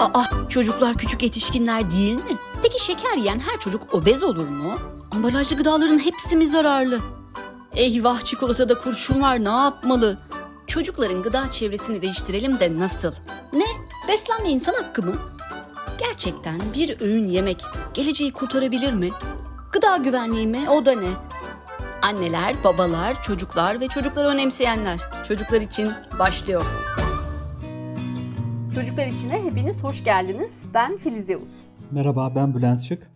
Aa, çocuklar küçük yetişkinler değil mi? Peki şeker yiyen her çocuk obez olur mu? Ambalajlı gıdaların hepsi mi zararlı? Eyvah çikolatada kurşun var ne yapmalı? Çocukların gıda çevresini değiştirelim de nasıl? Ne? Beslenme insan hakkı mı? Gerçekten bir öğün yemek geleceği kurtarabilir mi? Gıda güvenliği mi? O da ne? Anneler, babalar, çocuklar ve çocukları önemseyenler. Çocuklar için başlıyor. Çocuklar içine hepiniz hoş geldiniz. Ben Filiz Yavuz. Merhaba ben Bülent Şık.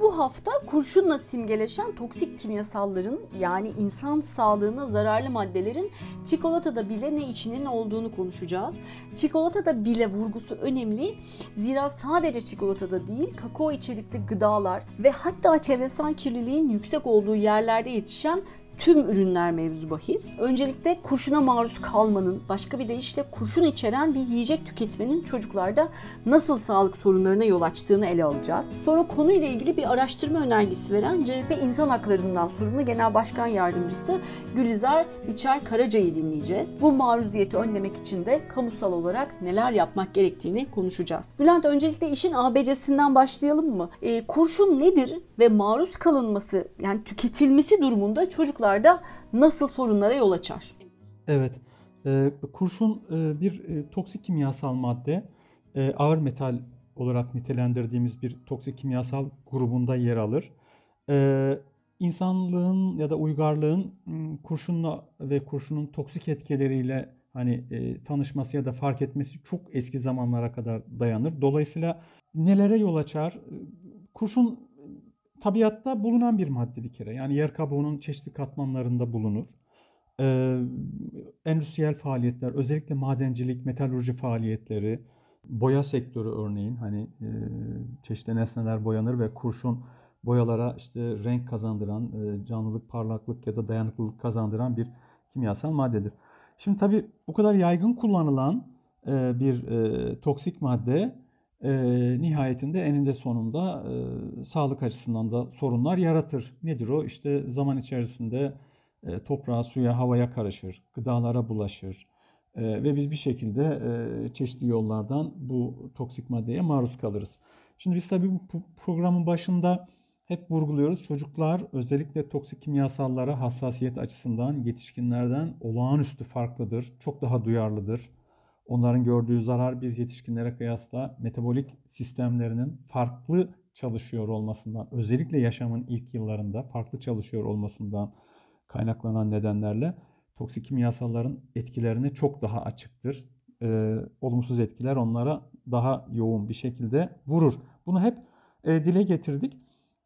Bu hafta kurşunla simgeleşen toksik kimyasalların yani insan sağlığına zararlı maddelerin çikolatada bile ne içinin olduğunu konuşacağız. Çikolatada bile vurgusu önemli. Zira sadece çikolatada değil kakao içerikli gıdalar ve hatta çevresel kirliliğin yüksek olduğu yerlerde yetişen tüm ürünler mevzu bahis. Öncelikle kurşuna maruz kalmanın, başka bir deyişle kurşun içeren bir yiyecek tüketmenin çocuklarda nasıl sağlık sorunlarına yol açtığını ele alacağız. Sonra konuyla ilgili bir araştırma önergesi veren CHP İnsan Haklarından sorumlu Genel Başkan Yardımcısı Gülizar Biçer Karaca'yı dinleyeceğiz. Bu maruziyeti önlemek için de kamusal olarak neler yapmak gerektiğini konuşacağız. Bülent öncelikle işin ABC'sinden başlayalım mı? E, kurşun nedir ve maruz kalınması yani tüketilmesi durumunda çocuklar çocuklarda nasıl sorunlara yol açar? Evet, e, kurşun e, bir e, toksik kimyasal madde, e, ağır metal olarak nitelendirdiğimiz bir toksik kimyasal grubunda yer alır. E, insanlığın ya da uygarlığın kurşunla ve kurşunun toksik etkileriyle hani e, tanışması ya da fark etmesi çok eski zamanlara kadar dayanır. Dolayısıyla nelere yol açar? Kurşun tabiatta bulunan bir madde bir kere. Yani yer kabuğunun çeşitli katmanlarında bulunur. Ee, endüstriyel faaliyetler, özellikle madencilik, metalurji faaliyetleri, boya sektörü örneğin hani e, çeşitli nesneler boyanır ve kurşun boyalara işte renk kazandıran, e, canlılık, parlaklık ya da dayanıklılık kazandıran bir kimyasal maddedir. Şimdi tabii bu kadar yaygın kullanılan e, bir e, toksik madde e, nihayetinde eninde sonunda e, sağlık açısından da sorunlar yaratır. Nedir o? İşte zaman içerisinde e, toprağa, suya, havaya karışır, gıdalara bulaşır e, ve biz bir şekilde e, çeşitli yollardan bu toksik maddeye maruz kalırız. Şimdi biz tabii bu programın başında hep vurguluyoruz. Çocuklar özellikle toksik kimyasallara hassasiyet açısından yetişkinlerden olağanüstü farklıdır, çok daha duyarlıdır Onların gördüğü zarar biz yetişkinlere kıyasla metabolik sistemlerinin farklı çalışıyor olmasından, özellikle yaşamın ilk yıllarında farklı çalışıyor olmasından kaynaklanan nedenlerle toksik kimyasalların etkilerine çok daha açıktır. Ee, olumsuz etkiler onlara daha yoğun bir şekilde vurur. Bunu hep e, dile getirdik.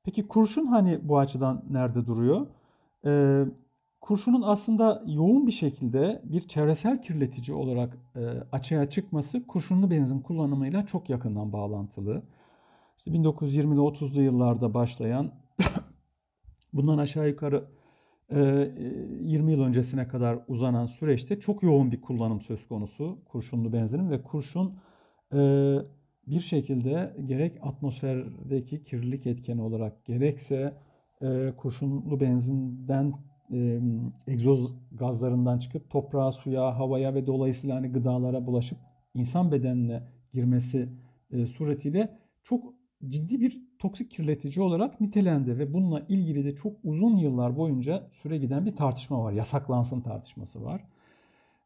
Peki kurşun hani bu açıdan nerede duruyor? Ee, kurşunun aslında yoğun bir şekilde bir çevresel kirletici olarak e, açığa çıkması kurşunlu benzin kullanımıyla çok yakından bağlantılı. İşte 1920'li 30'lu yıllarda başlayan bundan aşağı yukarı e, 20 yıl öncesine kadar uzanan süreçte çok yoğun bir kullanım söz konusu kurşunlu benzinin ve kurşun e, bir şekilde gerek atmosferdeki kirlilik etkeni olarak gerekse e, kurşunlu benzinden e, egzoz gazlarından çıkıp toprağa, suya, havaya ve dolayısıyla hani gıdalara bulaşıp insan bedenine girmesi e, suretiyle çok ciddi bir toksik kirletici olarak nitelendi ve bununla ilgili de çok uzun yıllar boyunca süre giden bir tartışma var. Yasaklansın tartışması var.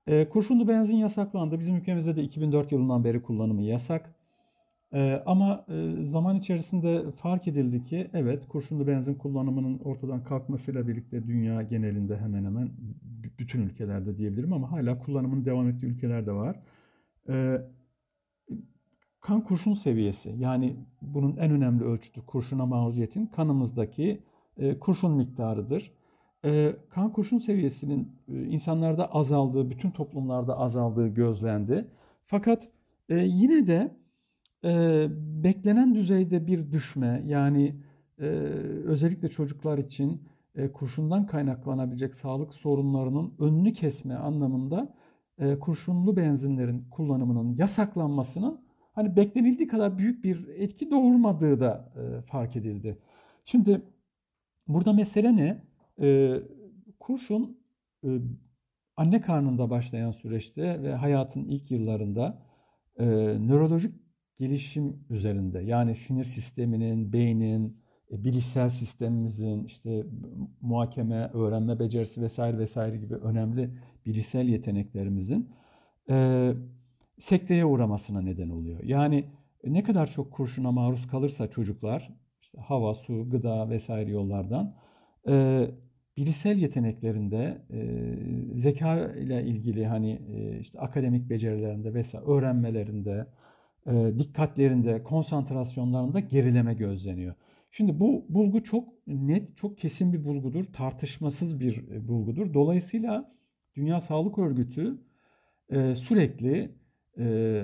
E, kurşunlu benzin yasaklandı. Bizim ülkemizde de 2004 yılından beri kullanımı yasak. Ee, ama e, zaman içerisinde fark edildi ki evet kurşunlu benzin kullanımının ortadan kalkmasıyla birlikte dünya genelinde hemen hemen bütün ülkelerde diyebilirim ama hala kullanımın devam ettiği ülkeler de var. Ee, kan kurşun seviyesi yani bunun en önemli ölçütü kurşuna maruziyetin kanımızdaki e, kurşun miktarıdır. E, kan kurşun seviyesinin e, insanlarda azaldığı, bütün toplumlarda azaldığı gözlendi. Fakat yine de e, beklenen düzeyde bir düşme yani e, özellikle çocuklar için e, kurşundan kaynaklanabilecek sağlık sorunlarının önünü kesme anlamında e, kurşunlu benzinlerin kullanımının yasaklanmasının hani beklenildiği kadar büyük bir etki doğurmadığı da e, fark edildi. Şimdi burada mesele ne? E, kurşun e, anne karnında başlayan süreçte ve hayatın ilk yıllarında e, nörolojik gelişim üzerinde yani sinir sisteminin, beynin, e, bilişsel sistemimizin işte muhakeme, öğrenme becerisi vesaire vesaire gibi önemli bilişsel yeteneklerimizin e, sekteye uğramasına neden oluyor. Yani ne kadar çok kurşuna maruz kalırsa çocuklar işte hava, su, gıda vesaire yollardan e, bilişsel yeteneklerinde e, zeka ile ilgili hani e, işte akademik becerilerinde vesaire öğrenmelerinde, e, dikkatlerinde, konsantrasyonlarında gerileme gözleniyor. Şimdi bu bulgu çok net, çok kesin bir bulgudur, tartışmasız bir e, bulgudur. Dolayısıyla Dünya Sağlık Örgütü e, sürekli e,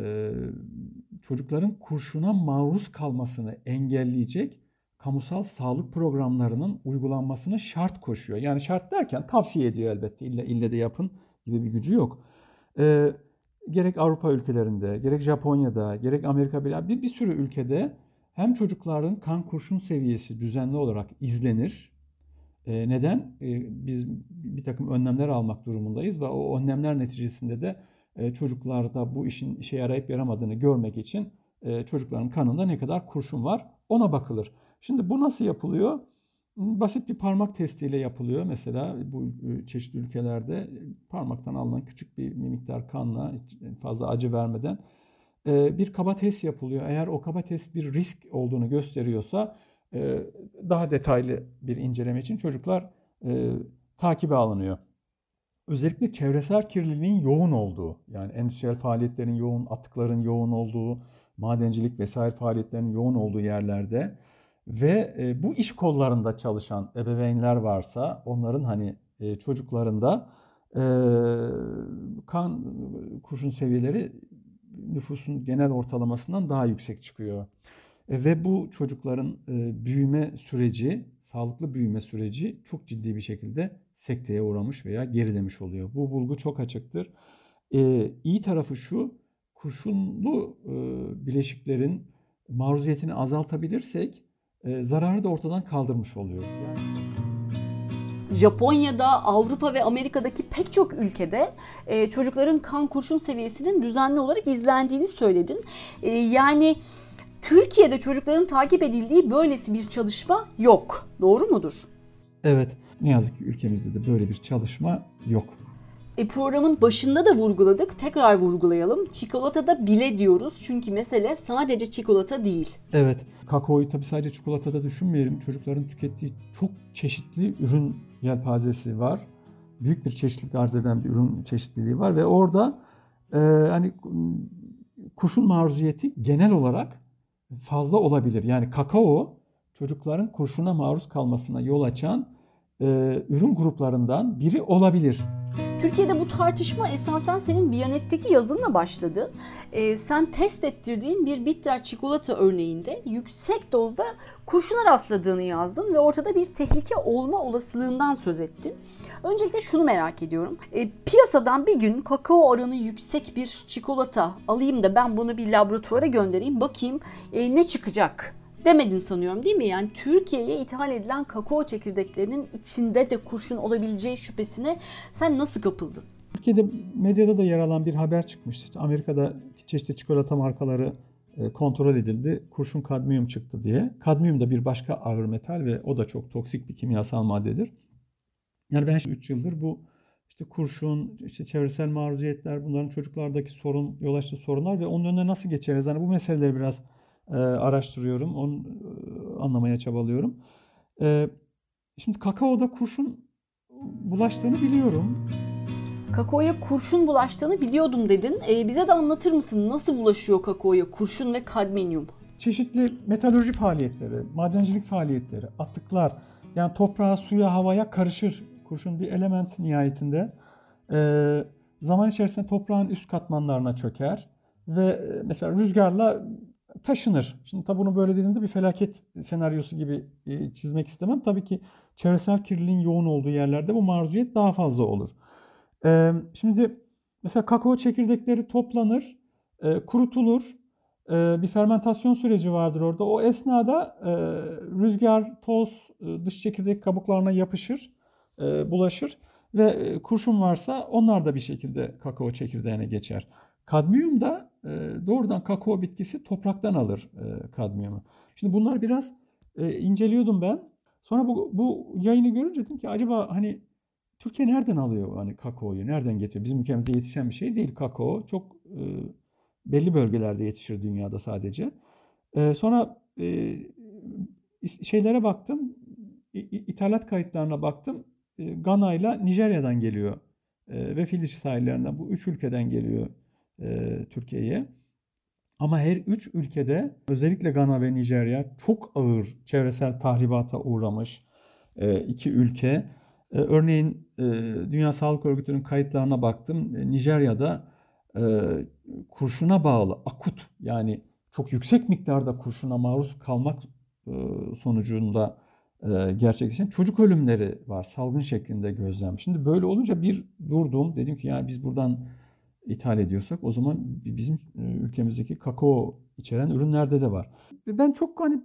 çocukların kurşuna maruz kalmasını engelleyecek kamusal sağlık programlarının uygulanmasını şart koşuyor. Yani şart derken tavsiye ediyor elbette. İlle, ille de yapın gibi bir gücü yok. E, gerek Avrupa ülkelerinde, gerek Japonya'da, gerek Amerika bir, bir sürü ülkede hem çocukların kan kurşun seviyesi düzenli olarak izlenir. E, neden? E, biz bir takım önlemler almak durumundayız ve o önlemler neticesinde de e, çocuklarda bu işin işe yarayıp yaramadığını görmek için e, çocukların kanında ne kadar kurşun var ona bakılır. Şimdi bu nasıl yapılıyor? Basit bir parmak testiyle yapılıyor. Mesela bu e, çeşitli ülkelerde parmaktan alınan küçük bir miktar kanla fazla acı vermeden e, bir kaba test yapılıyor. Eğer o kaba test bir risk olduğunu gösteriyorsa e, daha detaylı bir inceleme için çocuklar takibe alınıyor. Özellikle çevresel kirliliğin yoğun olduğu, yani endüstriyel faaliyetlerin yoğun, atıkların yoğun olduğu, madencilik vesaire faaliyetlerin yoğun olduğu yerlerde ve e, bu iş kollarında çalışan ebeveynler varsa onların hani e, çocuklarında e, kan kurşun seviyeleri nüfusun genel ortalamasından daha yüksek çıkıyor. E, ve bu çocukların e, büyüme süreci, sağlıklı büyüme süreci çok ciddi bir şekilde sekteye uğramış veya gerilemiş oluyor. Bu bulgu çok açıktır. E, iyi tarafı şu, kurşunlu e, bileşiklerin maruziyetini azaltabilirsek zararı da ortadan kaldırmış oluyoruz. Yani... Japonya'da, Avrupa ve Amerika'daki pek çok ülkede e, çocukların kan kurşun seviyesinin düzenli olarak izlendiğini söyledin. E, yani Türkiye'de çocukların takip edildiği böylesi bir çalışma yok. Doğru mudur? Evet. Ne yazık ki ülkemizde de böyle bir çalışma yok. E, programın başında da vurguladık. Tekrar vurgulayalım. Çikolatada bile diyoruz. Çünkü mesele sadece çikolata değil. Evet. Kakaoyu tabii sadece çikolatada düşünmeyelim. Çocukların tükettiği çok çeşitli ürün yelpazesi var. Büyük bir çeşitlilik arz eden bir ürün çeşitliliği var ve orada e, hani kurşun maruziyeti genel olarak fazla olabilir. Yani kakao çocukların kurşuna maruz kalmasına yol açan e, ürün gruplarından biri olabilir. Türkiye'de bu tartışma esasen senin Biyanet'teki yazınla başladı. Ee, sen test ettirdiğin bir bitter çikolata örneğinde yüksek dozda kurşuna rastladığını yazdın ve ortada bir tehlike olma olasılığından söz ettin. Öncelikle şunu merak ediyorum. E, piyasadan bir gün kakao oranı yüksek bir çikolata alayım da ben bunu bir laboratuvara göndereyim bakayım e, ne çıkacak demedin sanıyorum değil mi? Yani Türkiye'ye ithal edilen kakao çekirdeklerinin içinde de kurşun olabileceği şüphesine sen nasıl kapıldın? Türkiye'de medyada da yer alan bir haber çıkmıştı. İşte Amerika'da çeşitli çikolata markaları e, kontrol edildi. Kurşun kadmiyum çıktı diye. Kadmiyum da bir başka ağır metal ve o da çok toksik bir kimyasal maddedir. Yani ben 3 yıldır bu işte kurşun, işte çevresel maruziyetler, bunların çocuklardaki sorun, yol açtığı sorunlar ve onun önüne nasıl geçeriz? Yani bu meseleleri biraz e, araştırıyorum. Onu e, anlamaya çabalıyorum. E, şimdi kakaoda kurşun bulaştığını biliyorum. Kakaoya kurşun bulaştığını biliyordum dedin. E, bize de anlatır mısın nasıl bulaşıyor kakaoya kurşun ve kadmiyum? Çeşitli metalurji faaliyetleri, madencilik faaliyetleri, atıklar yani toprağa, suya, havaya karışır. Kurşun bir element nihayetinde. E, zaman içerisinde toprağın üst katmanlarına çöker ve e, mesela rüzgarla taşınır. Şimdi tabi bunu böyle dediğimde bir felaket senaryosu gibi e, çizmek istemem. Tabii ki çevresel kirliliğin yoğun olduğu yerlerde bu maruziyet daha fazla olur. E, şimdi mesela kakao çekirdekleri toplanır, e, kurutulur. Bir fermentasyon süreci vardır orada. O esnada rüzgar, toz dış çekirdek kabuklarına yapışır, bulaşır ve kurşun varsa onlar da bir şekilde kakao çekirdeğine geçer. Kadmiyum da e, doğrudan kakao bitkisi topraktan alır e, kadmiyumu. Şimdi bunlar biraz e, inceliyordum ben. Sonra bu, bu yayını görünce dedim ki acaba hani Türkiye nereden alıyor hani kakaoyu? Nereden getiriyor? Bizim ülkemizde yetişen bir şey değil kakao. Çok belli bölgelerde yetişir dünyada sadece. Sonra şeylere baktım. İthalat kayıtlarına baktım. E, Gana ile Nijerya'dan geliyor. Ve Filiz sahillerinden. Bu üç ülkeden geliyor e, Türkiye'ye. Ama her üç ülkede özellikle Gana ve Nijerya çok ağır çevresel tahribata uğramış e, iki ülke. E, örneğin e, Dünya Sağlık Örgütü'nün kayıtlarına baktım. E, Nijerya'da e, kurşuna bağlı akut yani çok yüksek miktarda kurşuna maruz kalmak e, sonucunda e, gerçekleşen çocuk ölümleri var. Salgın şeklinde gözlem. Şimdi böyle olunca bir durdum. Dedim ki yani biz buradan ithal ediyorsak o zaman bizim e, ülkemizdeki kakao içeren ürünlerde de var. Ben çok hani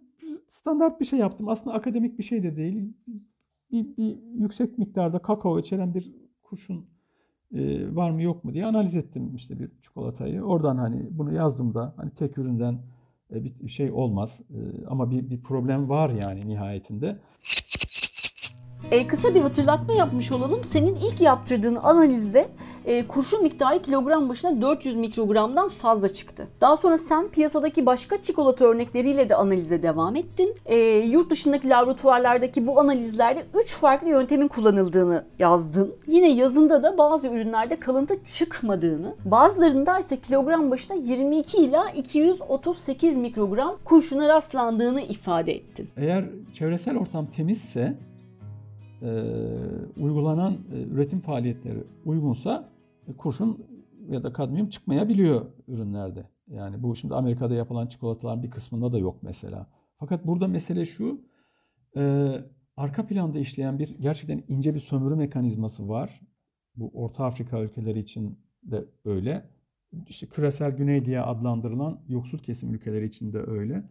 standart bir şey yaptım. Aslında akademik bir şey de değil. Bir, bir yüksek miktarda kakao içeren bir kurşun e, var mı yok mu diye analiz ettim işte bir çikolatayı. Oradan hani bunu yazdığımda hani tek üründen e, bir şey olmaz ama bir, bir problem var yani nihayetinde. E, kısa bir hatırlatma yapmış olalım. Senin ilk yaptırdığın analizde e, kurşun miktarı kilogram başına 400 mikrogramdan fazla çıktı. Daha sonra sen piyasadaki başka çikolata örnekleriyle de analize devam ettin. E, yurt dışındaki laboratuvarlardaki bu analizlerde 3 farklı yöntemin kullanıldığını yazdın. Yine yazında da bazı ürünlerde kalıntı çıkmadığını, bazılarında ise kilogram başına 22 ila 238 mikrogram kurşuna rastlandığını ifade ettin. Eğer çevresel ortam temizse e, uygulanan e, üretim faaliyetleri uygunsa e, kurşun ya da kadmiyum çıkmayabiliyor ürünlerde. Yani bu şimdi Amerika'da yapılan çikolataların bir kısmında da yok mesela. Fakat burada mesele şu, e, arka planda işleyen bir gerçekten ince bir sömürü mekanizması var. Bu Orta Afrika ülkeleri için de öyle. İşte küresel güney diye adlandırılan yoksul kesim ülkeleri için de öyle.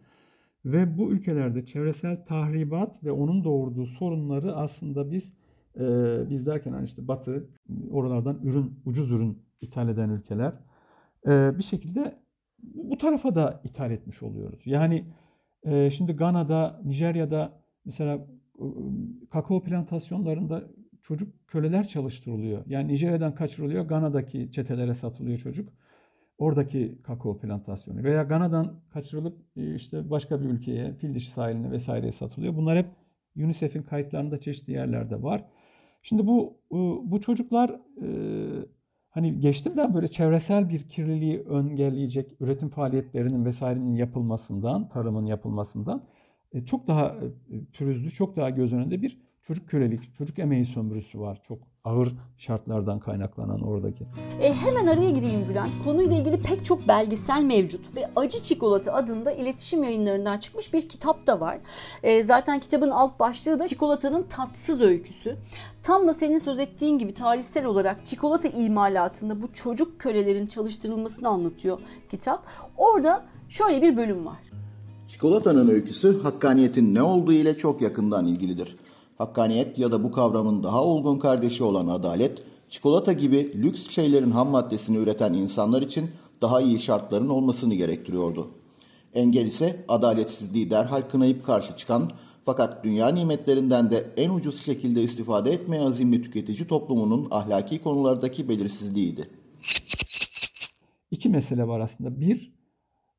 Ve bu ülkelerde çevresel tahribat ve onun doğurduğu sorunları aslında biz e, biz derken hani işte Batı oralardan ürün ucuz ürün ithal eden ülkeler e, bir şekilde bu tarafa da ithal etmiş oluyoruz. Yani e, şimdi Gana'da, Nijerya'da mesela e, kakao plantasyonlarında çocuk köleler çalıştırılıyor. Yani Nijerya'dan kaçırılıyor, Gana'daki çetelere satılıyor çocuk oradaki kakao plantasyonu veya Gana'dan kaçırılıp e, işte başka bir ülkeye, fil dişi sahiline vesaireye satılıyor. Bunlar hep UNICEF'in kayıtlarında çeşitli yerlerde var. Şimdi bu e, bu çocuklar e, hani geçtim ben böyle çevresel bir kirliliği engelleyecek üretim faaliyetlerinin vesairenin yapılmasından, tarımın yapılmasından çok daha pürüzlü, çok daha göz önünde bir çocuk kölelik, çocuk emeği sömürüsü var. Çok ağır şartlardan kaynaklanan oradaki. E, hemen araya gireyim Bülent. Konuyla ilgili pek çok belgesel mevcut ve Acı Çikolata adında iletişim yayınlarından çıkmış bir kitap da var. E, zaten kitabın alt başlığı da çikolatanın tatsız öyküsü. Tam da senin söz ettiğin gibi tarihsel olarak çikolata imalatında bu çocuk kölelerin çalıştırılmasını anlatıyor kitap. Orada şöyle bir bölüm var. Çikolatanın öyküsü hakkaniyetin ne olduğu ile çok yakından ilgilidir. Hakkaniyet ya da bu kavramın daha olgun kardeşi olan adalet, çikolata gibi lüks şeylerin ham maddesini üreten insanlar için daha iyi şartların olmasını gerektiriyordu. Engel ise adaletsizliği derhal kınayıp karşı çıkan fakat dünya nimetlerinden de en ucuz şekilde istifade etmeye azimli tüketici toplumunun ahlaki konulardaki belirsizliğiydi. İki mesele var aslında. Bir,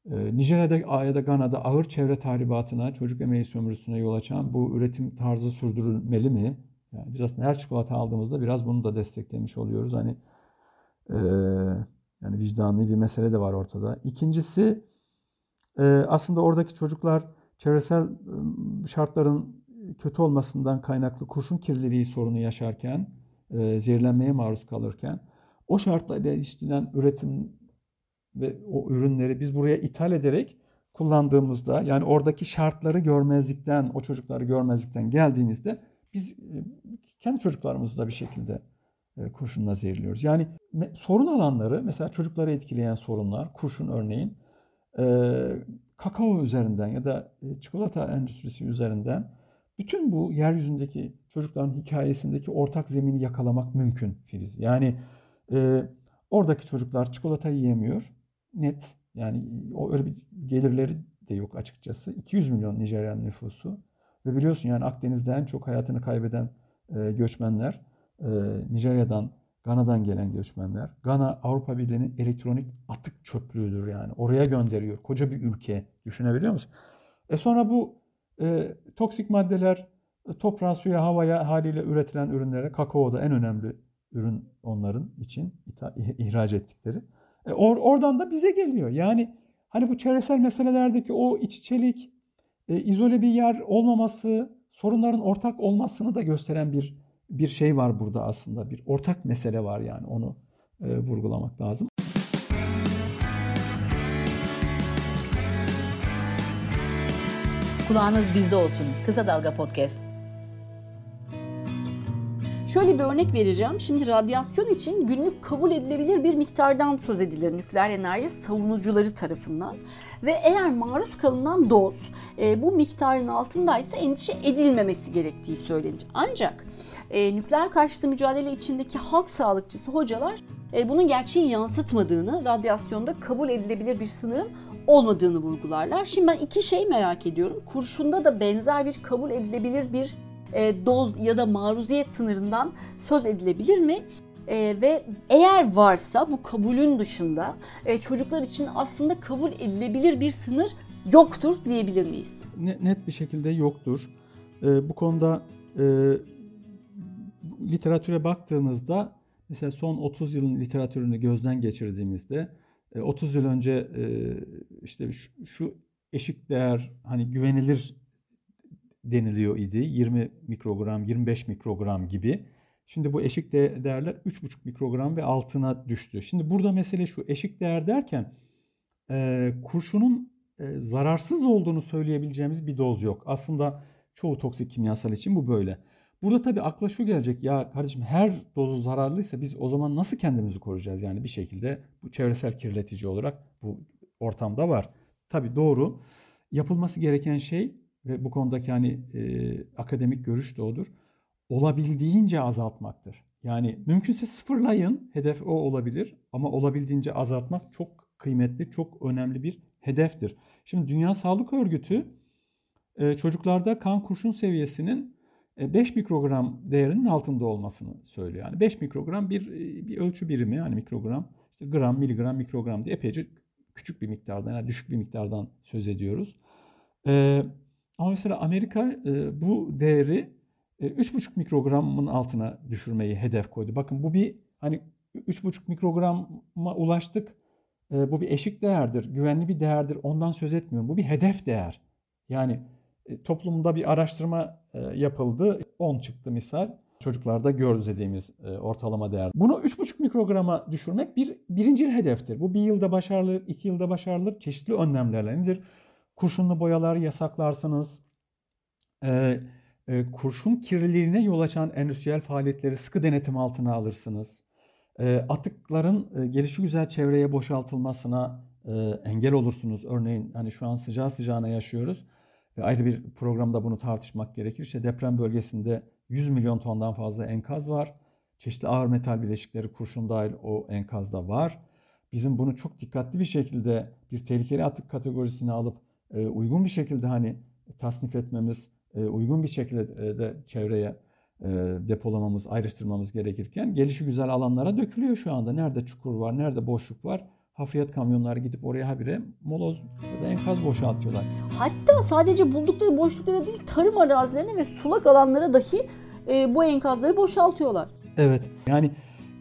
Nijerya'da ya da Gana'da ağır çevre tahribatına, çocuk emeği sömürüsüne yol açan bu üretim tarzı sürdürülmeli mi? Yani biz aslında her çikolata aldığımızda biraz bunu da desteklemiş oluyoruz. Hani e, yani vicdanlı bir mesele de var ortada. İkincisi e, aslında oradaki çocuklar çevresel e, şartların kötü olmasından kaynaklı kurşun kirliliği sorunu yaşarken, e, zehirlenmeye maruz kalırken o şartlarla işlenen üretim ve o ürünleri biz buraya ithal ederek kullandığımızda yani oradaki şartları görmezlikten, o çocukları görmezlikten geldiğimizde biz e, kendi çocuklarımızı da bir şekilde e, kurşunla zehirliyoruz. Yani sorun alanları mesela çocukları etkileyen sorunlar, kurşun örneğin e, kakao üzerinden ya da çikolata endüstrisi üzerinden bütün bu yeryüzündeki çocukların hikayesindeki ortak zemini yakalamak mümkün Filiz. Yani Oradaki çocuklar çikolata yiyemiyor. Net. Yani o öyle bir gelirleri de yok açıkçası. 200 milyon Nijerya nüfusu. Ve biliyorsun yani Akdeniz'de en çok hayatını kaybeden e, göçmenler e, Nijerya'dan, Gana'dan gelen göçmenler. Gana Avrupa Birliği'nin elektronik atık çöplüğüdür yani. Oraya gönderiyor. Koca bir ülke. Düşünebiliyor musun? E sonra bu e, toksik maddeler toprağa, suya, havaya haliyle üretilen ürünlere, kakao da en önemli ürün onların için ihraç ettikleri. E or, oradan da bize geliyor. Yani hani bu çevresel meselelerdeki o iç içelik, e, izole bir yer olmaması, sorunların ortak olmasını da gösteren bir bir şey var burada aslında. Bir ortak mesele var yani onu e, vurgulamak lazım. Kulağınız bizde olsun. Kısa Dalga Podcast. Şöyle bir örnek vereceğim. Şimdi radyasyon için günlük kabul edilebilir bir miktardan söz edilir nükleer enerji savunucuları tarafından. Ve eğer maruz kalınan doz e, bu miktarın altındaysa endişe edilmemesi gerektiği söylenir. Ancak e, nükleer karşıtı mücadele içindeki halk sağlıkçısı hocalar e, bunun gerçeği yansıtmadığını, radyasyonda kabul edilebilir bir sınırın olmadığını vurgularlar. Şimdi ben iki şey merak ediyorum. Kurşunda da benzer bir kabul edilebilir bir e, doz ya da maruziyet sınırından söz edilebilir mi? E, ve eğer varsa bu kabulün dışında e, çocuklar için aslında kabul edilebilir bir sınır yoktur diyebilir miyiz? Net bir şekilde yoktur. E, bu konuda e, literatüre baktığımızda mesela son 30 yılın literatürünü gözden geçirdiğimizde 30 e, yıl önce e, işte şu, şu eşik değer hani güvenilir deniliyor idi. 20 mikrogram, 25 mikrogram gibi. Şimdi bu eşik değerler 3,5 mikrogram ve altına düştü. Şimdi burada mesele şu eşik değer derken e, kurşunun e, zararsız olduğunu söyleyebileceğimiz bir doz yok. Aslında çoğu toksik kimyasal için bu böyle. Burada tabii akla şu gelecek ya kardeşim her dozu zararlıysa biz o zaman nasıl kendimizi koruyacağız? Yani bir şekilde bu çevresel kirletici olarak bu ortamda var. Tabii doğru. Yapılması gereken şey ve bu konudaki hani e, akademik görüş de odur. Olabildiğince azaltmaktır. Yani mümkünse sıfırlayın. Hedef o olabilir ama olabildiğince azaltmak çok kıymetli, çok önemli bir hedeftir. Şimdi Dünya Sağlık Örgütü e, çocuklarda kan kurşun seviyesinin 5 e, mikrogram değerinin altında olmasını söylüyor. Yani 5 mikrogram bir e, bir ölçü birimi yani mikrogram, işte gram, miligram, mikrogram diye epeyce küçük bir miktardan yani düşük bir miktardan söz ediyoruz. Ee, ama mesela Amerika e, bu değeri e, 3,5 mikrogramın altına düşürmeyi hedef koydu. Bakın bu bir hani 3,5 mikrograma ulaştık. E, bu bir eşik değerdir, güvenli bir değerdir. Ondan söz etmiyorum. Bu bir hedef değer. Yani e, toplumda bir araştırma e, yapıldı. 10 çıktı misal. Çocuklarda gözlediğimiz e, ortalama değer. Bunu 3,5 mikrograma düşürmek bir birincil hedeftir. Bu bir yılda başarılır, iki yılda başarılır. Çeşitli önlemlerle nedir? Kurşunlu boyalar yasaklarsınız. Ee, e, kurşun kirliliğine yol açan endüstriyel faaliyetleri sıkı denetim altına alırsınız. E, atıkların e, gelişigüzel çevreye boşaltılmasına e, engel olursunuz. Örneğin hani şu an sıcağı sıcağına yaşıyoruz ve ayrı bir programda bunu tartışmak gerekir. İşte deprem bölgesinde 100 milyon tondan fazla enkaz var. Çeşitli ağır metal bileşikleri kurşun dahil o enkazda var. Bizim bunu çok dikkatli bir şekilde bir tehlikeli atık kategorisine alıp e, uygun bir şekilde hani tasnif etmemiz, e, uygun bir şekilde e, de çevreye depolamamız, ayrıştırmamız gerekirken gelişi güzel alanlara dökülüyor şu anda. Nerede çukur var, nerede boşluk var hafriyat kamyonları gidip oraya habire moloz ya da enkaz boşaltıyorlar. Hatta sadece buldukları boşluklara değil tarım arazilerine ve sulak alanlara dahi e, bu enkazları boşaltıyorlar. Evet yani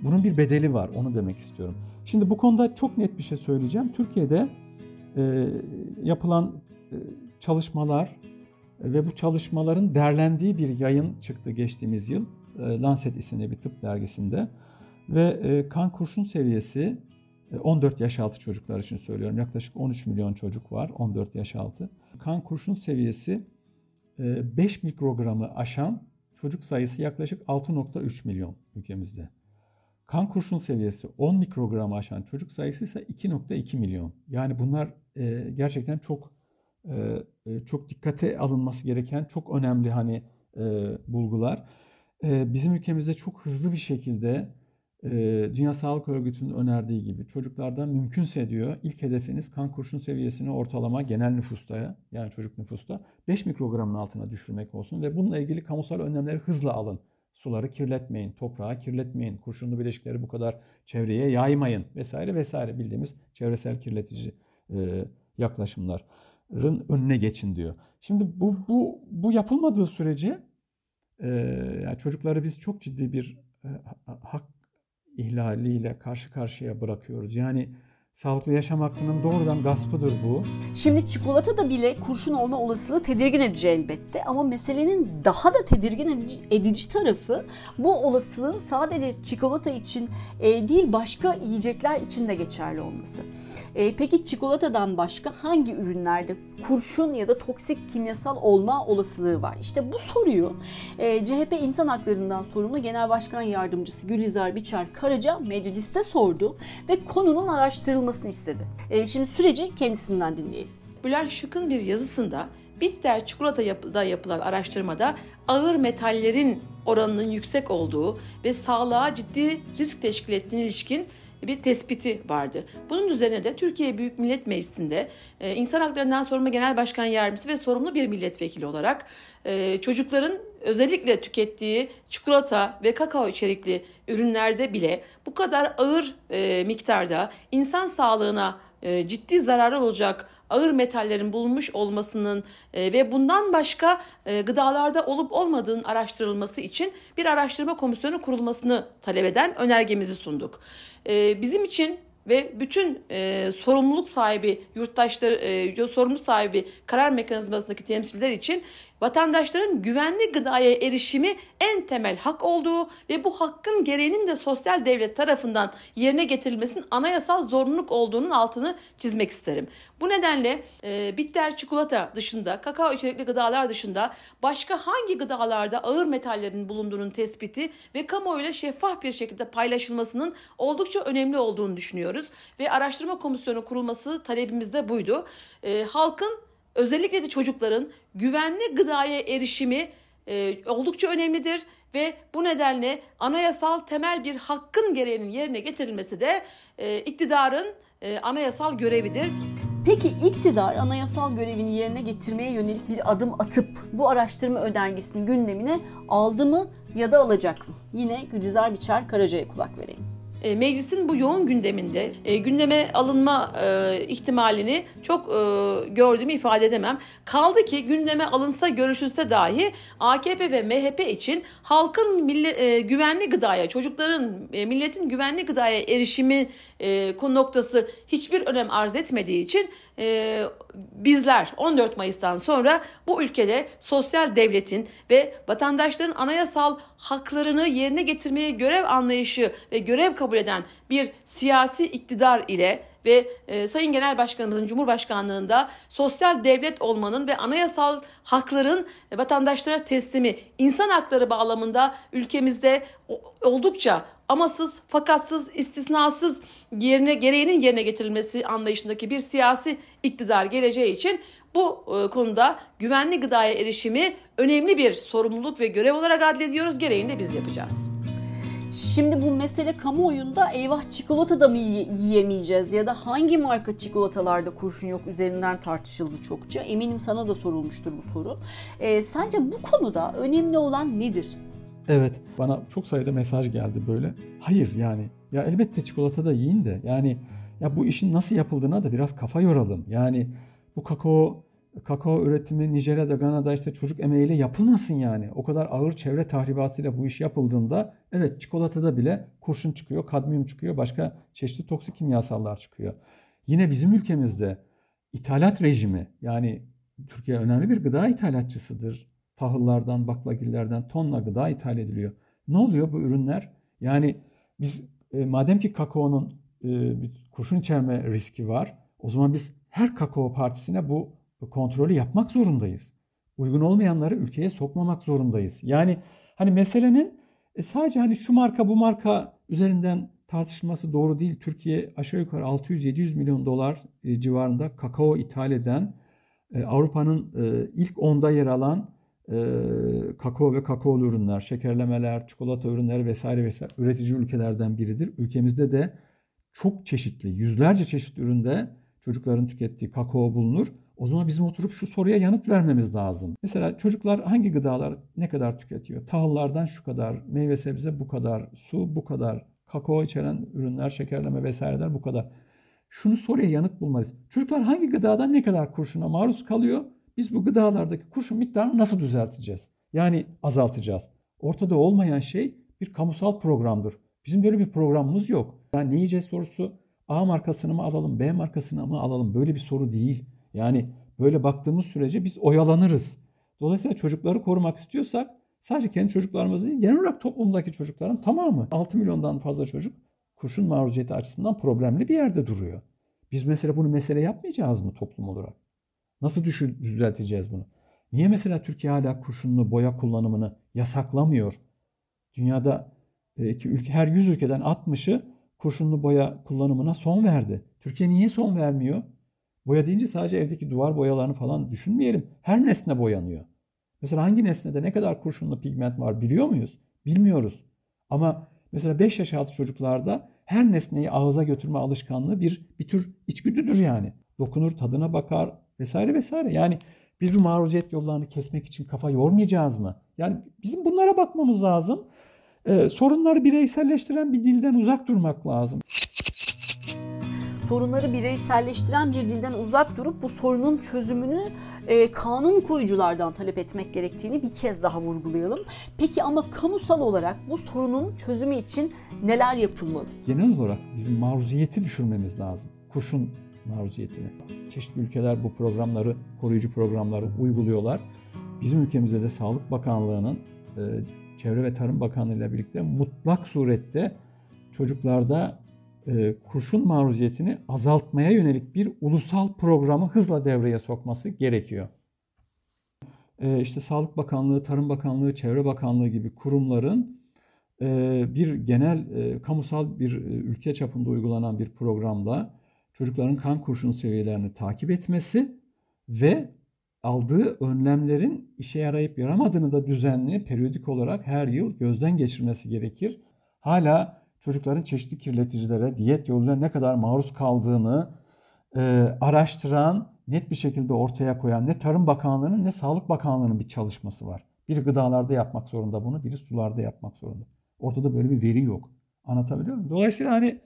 bunun bir bedeli var onu demek istiyorum. Şimdi bu konuda çok net bir şey söyleyeceğim. Türkiye'de e, yapılan e, çalışmalar ve bu çalışmaların derlendiği bir yayın çıktı geçtiğimiz yıl. E, Lancet isimli bir tıp dergisinde. Ve e, kan kurşun seviyesi 14 yaş altı çocuklar için söylüyorum. Yaklaşık 13 milyon çocuk var 14 yaş altı. Kan kurşun seviyesi 5 mikrogramı aşan çocuk sayısı yaklaşık 6.3 milyon ülkemizde. Kan kurşun seviyesi 10 mikrogramı aşan çocuk sayısı ise 2.2 milyon. Yani bunlar e, gerçekten çok e, e, çok dikkate alınması gereken çok önemli hani e, bulgular. E, bizim ülkemizde çok hızlı bir şekilde e, Dünya Sağlık Örgütü'nün önerdiği gibi çocuklarda mümkünse diyor ilk hedefiniz kan kurşun seviyesini ortalama genel nüfusta yani çocuk nüfusta 5 mikrogramın altına düşürmek olsun ve bununla ilgili kamusal önlemleri hızla alın. Suları kirletmeyin, toprağı kirletmeyin, kurşunlu bileşikleri bu kadar çevreye yaymayın vesaire vesaire bildiğimiz çevresel kirletici e, yaklaşımların önüne geçin diyor. Şimdi bu bu bu yapılmadığı sürece e, yani çocukları biz çok ciddi bir e, hak ihlaliyle karşı karşıya bırakıyoruz. Yani sağlıklı yaşam hakkının doğrudan gaspıdır bu. Şimdi çikolata da bile kurşun olma olasılığı tedirgin edici elbette ama meselenin daha da tedirgin edici tarafı bu olasılığın sadece çikolata için e, değil başka yiyecekler için de geçerli olması. E, peki çikolatadan başka hangi ürünlerde kurşun ya da toksik kimyasal olma olasılığı var? İşte bu soruyu e, CHP İnsan Haklarından sorumlu Genel Başkan Yardımcısı Gülizar Biçer Karaca mecliste sordu ve konunun araştırılmasını istedi. E, şimdi süreci kendisinden dinleyelim. Bülent Şık'ın bir yazısında bitter çikolata yapıda yapılan araştırmada ağır metallerin oranının yüksek olduğu ve sağlığa ciddi risk teşkil ettiğine ilişkin bir tespiti vardı. Bunun üzerine de Türkiye Büyük Millet Meclisi'nde e, İnsan Haklarından Sorumlu Genel Başkan Yardımcısı ve sorumlu bir milletvekili olarak e, çocukların özellikle tükettiği çikolata ve kakao içerikli ürünlerde bile bu kadar ağır e, miktarda insan sağlığına e, ciddi zararı olacak ağır metallerin bulunmuş olmasının e, ve bundan başka e, gıdalarda olup olmadığının araştırılması için bir araştırma komisyonu kurulmasını talep eden önergemizi sunduk. E, bizim için ve bütün e, sorumluluk sahibi yurttaşlar, e, sorumluluk sahibi karar mekanizmasındaki temsilciler için vatandaşların güvenli gıdaya erişimi en temel hak olduğu ve bu hakkın gereğinin de sosyal devlet tarafından yerine getirilmesinin anayasal zorunluluk olduğunun altını çizmek isterim. Bu nedenle e, bitter çikolata dışında, kakao içerikli gıdalar dışında başka hangi gıdalarda ağır metallerin bulunduğunun tespiti ve kamuoyuyla şeffaf bir şekilde paylaşılmasının oldukça önemli olduğunu düşünüyoruz. Ve araştırma komisyonu kurulması talebimiz de buydu. E, halkın özellikle de çocukların güvenli gıdaya erişimi e, oldukça önemlidir ve bu nedenle anayasal temel bir hakkın gereğinin yerine getirilmesi de e, iktidarın e, anayasal görevidir. Peki iktidar anayasal görevini yerine getirmeye yönelik bir adım atıp bu araştırma önergesini gündemine aldı mı ya da alacak mı? Yine Gülizar Biçer Karaca'ya kulak verelim. E, meclisin bu yoğun gündeminde e, gündeme alınma e, ihtimalini çok gördüğümü ifade edemem. Kaldı ki gündeme alınsa görüşülse dahi AKP ve MHP için halkın millet, e, güvenli gıdaya, çocukların, milletin güvenli gıdaya erişimi e, konu noktası hiçbir önem arz etmediği için bizler 14 Mayıs'tan sonra bu ülkede sosyal devletin ve vatandaşların anayasal haklarını yerine getirmeye görev anlayışı ve görev kabul eden bir siyasi iktidar ile ve e, Sayın Genel Başkanımızın Cumhurbaşkanlığında sosyal devlet olmanın ve anayasal hakların vatandaşlara teslimi insan hakları bağlamında ülkemizde oldukça amasız, fakatsız, istisnasız yerine gereğinin yerine getirilmesi anlayışındaki bir siyasi iktidar geleceği için bu e, konuda güvenli gıdaya erişimi önemli bir sorumluluk ve görev olarak adlediyoruz. Gereğini de biz yapacağız. Şimdi bu mesele kamuoyunda eyvah çikolata da mı yiyemeyeceğiz ya da hangi marka çikolatalarda kurşun yok üzerinden tartışıldı çokça. Eminim sana da sorulmuştur bu soru. E, sence bu konuda önemli olan nedir? Evet bana çok sayıda mesaj geldi böyle. Hayır yani ya elbette çikolata da yiyin de yani ya bu işin nasıl yapıldığına da biraz kafa yoralım. Yani bu kakao kakao üretimi Nijerya'da, Gana'da işte çocuk emeğiyle yapılmasın yani. O kadar ağır çevre tahribatıyla bu iş yapıldığında evet çikolatada bile kurşun çıkıyor, kadmiyum çıkıyor, başka çeşitli toksik kimyasallar çıkıyor. Yine bizim ülkemizde ithalat rejimi yani Türkiye önemli bir gıda ithalatçısıdır tahıllardan, baklagillerden tonla gıda ithal ediliyor. Ne oluyor bu ürünler? Yani biz e, madem ki kakaonun e, kurşun içerme riski var, o zaman biz her kakao partisine bu kontrolü yapmak zorundayız. Uygun olmayanları ülkeye sokmamak zorundayız. Yani hani meselenin e, sadece hani şu marka bu marka üzerinden tartışılması doğru değil. Türkiye aşağı yukarı 600-700 milyon dolar e, civarında kakao ithal eden, e, Avrupa'nın ilk onda yer alan kakao ve kakaolu ürünler, şekerlemeler, çikolata ürünleri vesaire vesaire üretici ülkelerden biridir. Ülkemizde de çok çeşitli, yüzlerce çeşit üründe çocukların tükettiği kakao bulunur. O zaman bizim oturup şu soruya yanıt vermemiz lazım. Mesela çocuklar hangi gıdalar ne kadar tüketiyor? Tahıllardan şu kadar, meyve sebze bu kadar, su bu kadar, kakao içeren ürünler, şekerleme vesaireler bu kadar. Şunu soruya yanıt bulmalıyız. Çocuklar hangi gıdadan ne kadar kurşuna maruz kalıyor? Biz bu gıdalardaki kurşun miktarını nasıl düzelteceğiz? Yani azaltacağız. Ortada olmayan şey bir kamusal programdır. Bizim böyle bir programımız yok. Yani ne yiyeceğiz sorusu A markasını mı alalım, B markasını mı alalım böyle bir soru değil. Yani böyle baktığımız sürece biz oyalanırız. Dolayısıyla çocukları korumak istiyorsak sadece kendi çocuklarımız değil, genel olarak toplumdaki çocukların tamamı 6 milyondan fazla çocuk kurşun maruziyeti açısından problemli bir yerde duruyor. Biz mesela bunu mesele yapmayacağız mı toplum olarak? Nasıl düşü, düzelteceğiz bunu? Niye mesela Türkiye hala kurşunlu boya kullanımını yasaklamıyor? Dünyada e, iki ülke, her 100 ülkeden 60'ı kurşunlu boya kullanımına son verdi. Türkiye niye son vermiyor? Boya deyince sadece evdeki duvar boyalarını falan düşünmeyelim. Her nesne boyanıyor. Mesela hangi nesnede ne kadar kurşunlu pigment var biliyor muyuz? Bilmiyoruz. Ama mesela 5 yaş altı çocuklarda her nesneyi ağza götürme alışkanlığı bir bir tür içgüdüdür yani. Dokunur, tadına bakar vesaire vesaire. Yani biz bu maruziyet yollarını kesmek için kafa yormayacağız mı? Yani bizim bunlara bakmamız lazım. Ee, sorunları bireyselleştiren bir dilden uzak durmak lazım sorunları bireyselleştiren bir dilden uzak durup bu sorunun çözümünü e, kanun koyuculardan talep etmek gerektiğini bir kez daha vurgulayalım. Peki ama kamusal olarak bu sorunun çözümü için neler yapılmalı? Genel olarak bizim maruziyeti düşürmemiz lazım. Kurşun maruziyetini. Çeşitli ülkeler bu programları, koruyucu programları uyguluyorlar. Bizim ülkemizde de Sağlık Bakanlığı'nın e, Çevre ve Tarım Bakanlığı ile birlikte mutlak surette çocuklarda kurşun maruziyetini azaltmaya yönelik bir ulusal programı hızla devreye sokması gerekiyor. E, işte Sağlık Bakanlığı, Tarım Bakanlığı, Çevre Bakanlığı gibi kurumların e, bir genel kamusal bir ülke çapında uygulanan bir programda çocukların kan kurşun seviyelerini takip etmesi ve aldığı önlemlerin işe yarayıp yaramadığını da düzenli, periyodik olarak her yıl gözden geçirmesi gerekir. Hala çocukların çeşitli kirleticilere, diyet yoluyla ne kadar maruz kaldığını e, araştıran, net bir şekilde ortaya koyan ne Tarım Bakanlığı'nın ne Sağlık Bakanlığı'nın bir çalışması var. Biri gıdalarda yapmak zorunda bunu, biri sularda yapmak zorunda. Ortada böyle bir veri yok. Anlatabiliyor muyum? Dolayısıyla hani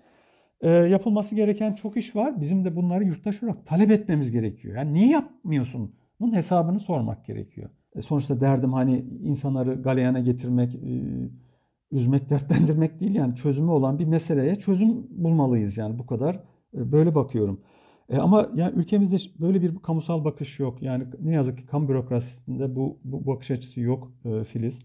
e, yapılması gereken çok iş var. Bizim de bunları yurttaş olarak talep etmemiz gerekiyor. Yani niye yapmıyorsun? Bunun hesabını sormak gerekiyor. E, sonuçta derdim hani insanları galeyana getirmek, e, üzmek, dertlendirmek değil yani çözümü olan bir meseleye çözüm bulmalıyız yani bu kadar. E, böyle bakıyorum. E ama yani ülkemizde böyle bir kamusal bakış yok. Yani ne yazık ki kamu bürokrasisinde bu, bu bakış açısı yok e, Filiz.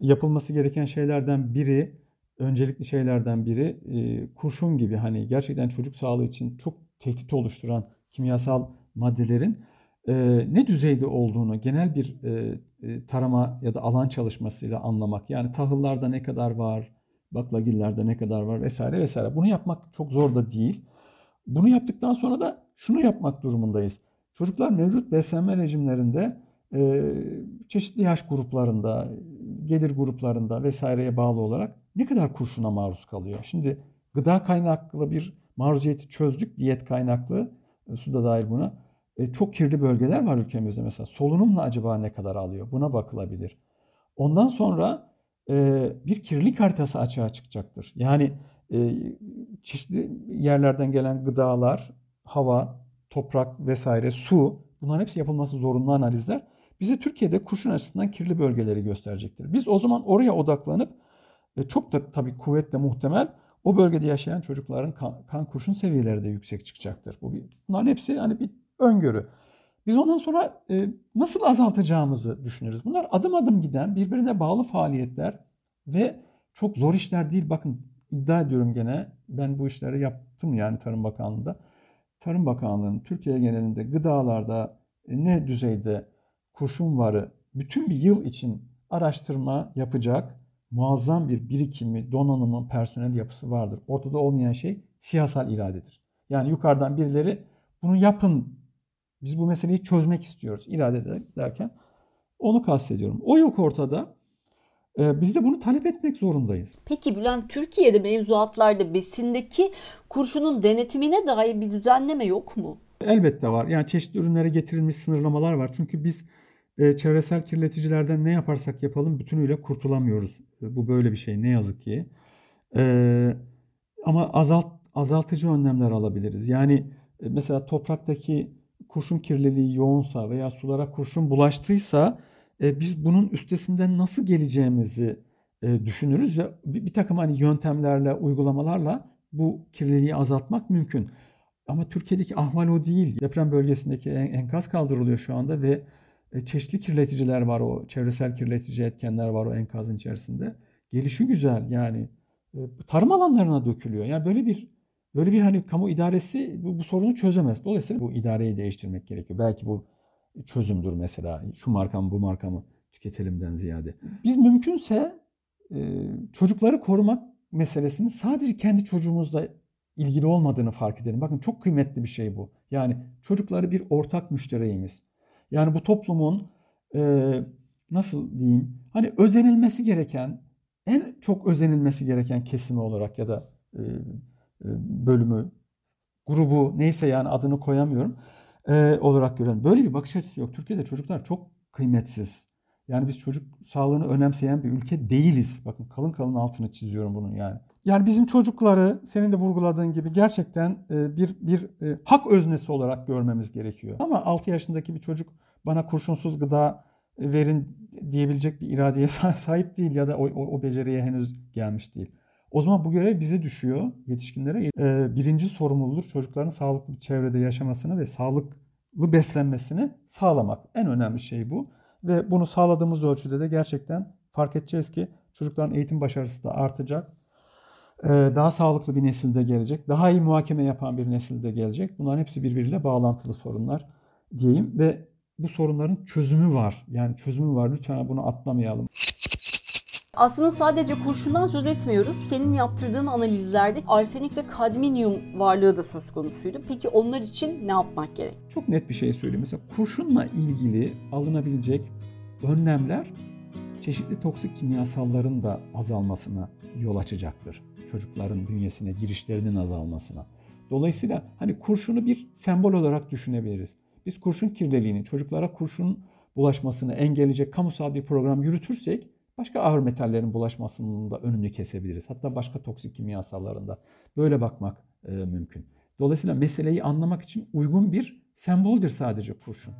Yapılması gereken şeylerden biri, öncelikli şeylerden biri e, kurşun gibi hani gerçekten çocuk sağlığı için çok tehdit oluşturan kimyasal maddelerin e, ne düzeyde olduğunu genel bir e, tarama ya da alan çalışmasıyla anlamak. Yani tahıllarda ne kadar var, baklagillerde ne kadar var vesaire vesaire. Bunu yapmak çok zor da değil. Bunu yaptıktan sonra da şunu yapmak durumundayız. Çocuklar mevcut beslenme rejimlerinde e, çeşitli yaş gruplarında, gelir gruplarında vesaireye bağlı olarak ne kadar kurşuna maruz kalıyor? Şimdi gıda kaynaklı bir maruziyeti çözdük, diyet kaynaklı, e, su da dahil buna. E, çok kirli bölgeler var ülkemizde mesela. Solunumla acaba ne kadar alıyor? Buna bakılabilir. Ondan sonra e, bir kirlilik haritası açığa çıkacaktır. Yani e, çeşitli yerlerden gelen gıdalar, hava, toprak vesaire, su bunların hepsi yapılması zorunlu analizler bize Türkiye'de kurşun açısından kirli bölgeleri gösterecektir. Biz o zaman oraya odaklanıp e, çok da tabii kuvvetle muhtemel o bölgede yaşayan çocukların kan, kan kurşun seviyeleri de yüksek çıkacaktır. Bu bir, bunların hepsi hani bir öngörü. Biz ondan sonra e, nasıl azaltacağımızı düşünürüz. Bunlar adım adım giden, birbirine bağlı faaliyetler ve çok zor işler değil. Bakın iddia ediyorum gene ben bu işleri yaptım yani Tarım Bakanlığı'nda. Tarım Bakanlığı'nın Türkiye genelinde gıdalarda e, ne düzeyde kurşun varı bütün bir yıl için araştırma yapacak muazzam bir birikimi, donanımı, personel yapısı vardır. Ortada olmayan şey siyasal iradedir. Yani yukarıdan birileri bunu yapın biz bu meseleyi çözmek istiyoruz irade derken Onu kastediyorum. O yok ortada. Ee, biz de bunu talep etmek zorundayız. Peki Bülent Türkiye'de mevzuatlarda besindeki kurşunun denetimine dair bir düzenleme yok mu? Elbette var. Yani çeşitli ürünlere getirilmiş sınırlamalar var. Çünkü biz e, çevresel kirleticilerden ne yaparsak yapalım bütünüyle kurtulamıyoruz. E, bu böyle bir şey ne yazık ki. E, ama azalt azaltıcı önlemler alabiliriz. Yani e, mesela topraktaki kurşun kirliliği yoğunsa veya sulara kurşun bulaştıysa e, biz bunun üstesinden nasıl geleceğimizi e, düşünürüz ve bir, bir takım hani yöntemlerle, uygulamalarla bu kirliliği azaltmak mümkün. Ama Türkiye'deki ahval o değil. Deprem bölgesindeki enkaz kaldırılıyor şu anda ve e, çeşitli kirleticiler var o çevresel kirletici etkenler var o enkazın içerisinde. Gelişi güzel yani e, tarım alanlarına dökülüyor. Yani böyle bir böyle bir hani kamu idaresi bu, bu sorunu çözemez. Dolayısıyla bu idareyi değiştirmek gerekiyor. Belki bu çözümdür mesela. Şu marka mı bu marka mı tüketelimden ziyade. Biz mümkünse e, çocukları korumak meselesini sadece kendi çocuğumuzla ilgili olmadığını fark edelim. Bakın çok kıymetli bir şey bu. Yani çocukları bir ortak müşterimiz. Yani bu toplumun e, nasıl diyeyim hani özenilmesi gereken en çok özenilmesi gereken kesimi olarak ya da e, bölümü, grubu neyse yani adını koyamıyorum e, olarak gören böyle bir bakış açısı yok. Türkiye'de çocuklar çok kıymetsiz. Yani biz çocuk sağlığını önemseyen bir ülke değiliz. Bakın kalın kalın altını çiziyorum bunun yani. Yani bizim çocukları senin de vurguladığın gibi gerçekten e, bir bir e, hak öznesi olarak görmemiz gerekiyor. Ama 6 yaşındaki bir çocuk bana kurşunsuz gıda verin diyebilecek bir iradeye sahip değil ya da o, o, o beceriye henüz gelmiş değil. O zaman bu görev bize düşüyor yetişkinlere. E, birinci sorumluluğu çocukların sağlıklı bir çevrede yaşamasını ve sağlıklı beslenmesini sağlamak. En önemli şey bu. Ve bunu sağladığımız ölçüde de gerçekten fark edeceğiz ki çocukların eğitim başarısı da artacak. Ee, daha sağlıklı bir nesilde gelecek. Daha iyi muhakeme yapan bir nesilde gelecek. Bunların hepsi birbiriyle bağlantılı sorunlar diyeyim ve bu sorunların çözümü var. Yani çözümü var. Lütfen bunu atlamayalım. Aslında sadece kurşundan söz etmiyoruz. Senin yaptırdığın analizlerde arsenik ve kadmiyum varlığı da söz konusuydu. Peki onlar için ne yapmak gerek? Çok net bir şey söyleyeyim. Mesela kurşunla ilgili alınabilecek önlemler çeşitli toksik kimyasalların da azalmasına yol açacaktır. Çocukların bünyesine girişlerinin azalmasına. Dolayısıyla hani kurşunu bir sembol olarak düşünebiliriz. Biz kurşun kirliliğini, çocuklara kurşun bulaşmasını engelleyecek kamusal bir program yürütürsek başka ağır metallerin bulaşmasının da önünü kesebiliriz. Hatta başka toksik kimyasalların da böyle bakmak e, mümkün. Dolayısıyla meseleyi anlamak için uygun bir semboldür sadece kurşun.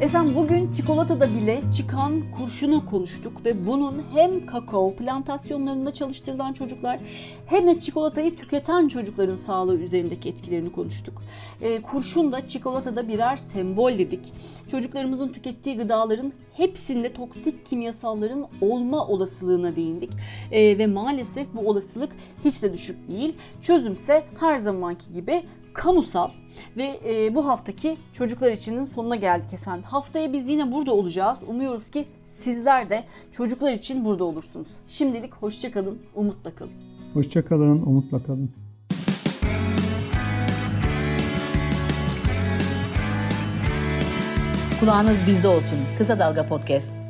Efendim bugün çikolatada bile çıkan kurşunu konuştuk ve bunun hem kakao plantasyonlarında çalıştırılan çocuklar hem de çikolatayı tüketen çocukların sağlığı üzerindeki etkilerini konuştuk. E, kurşun da çikolatada birer sembol dedik. Çocuklarımızın tükettiği gıdaların hepsinde toksik kimyasalların olma olasılığına değindik. E, ve maalesef bu olasılık hiç de düşük değil. Çözümse her zamanki gibi kamusal ve e, bu haftaki çocuklar içinin sonuna geldik efendim. Haftaya biz yine burada olacağız. Umuyoruz ki sizler de çocuklar için burada olursunuz. Şimdilik hoşça kalın, umutla kalın. Hoşça kalın, umutla kalın. Kulağınız bizde olsun. Kısa Dalga Podcast.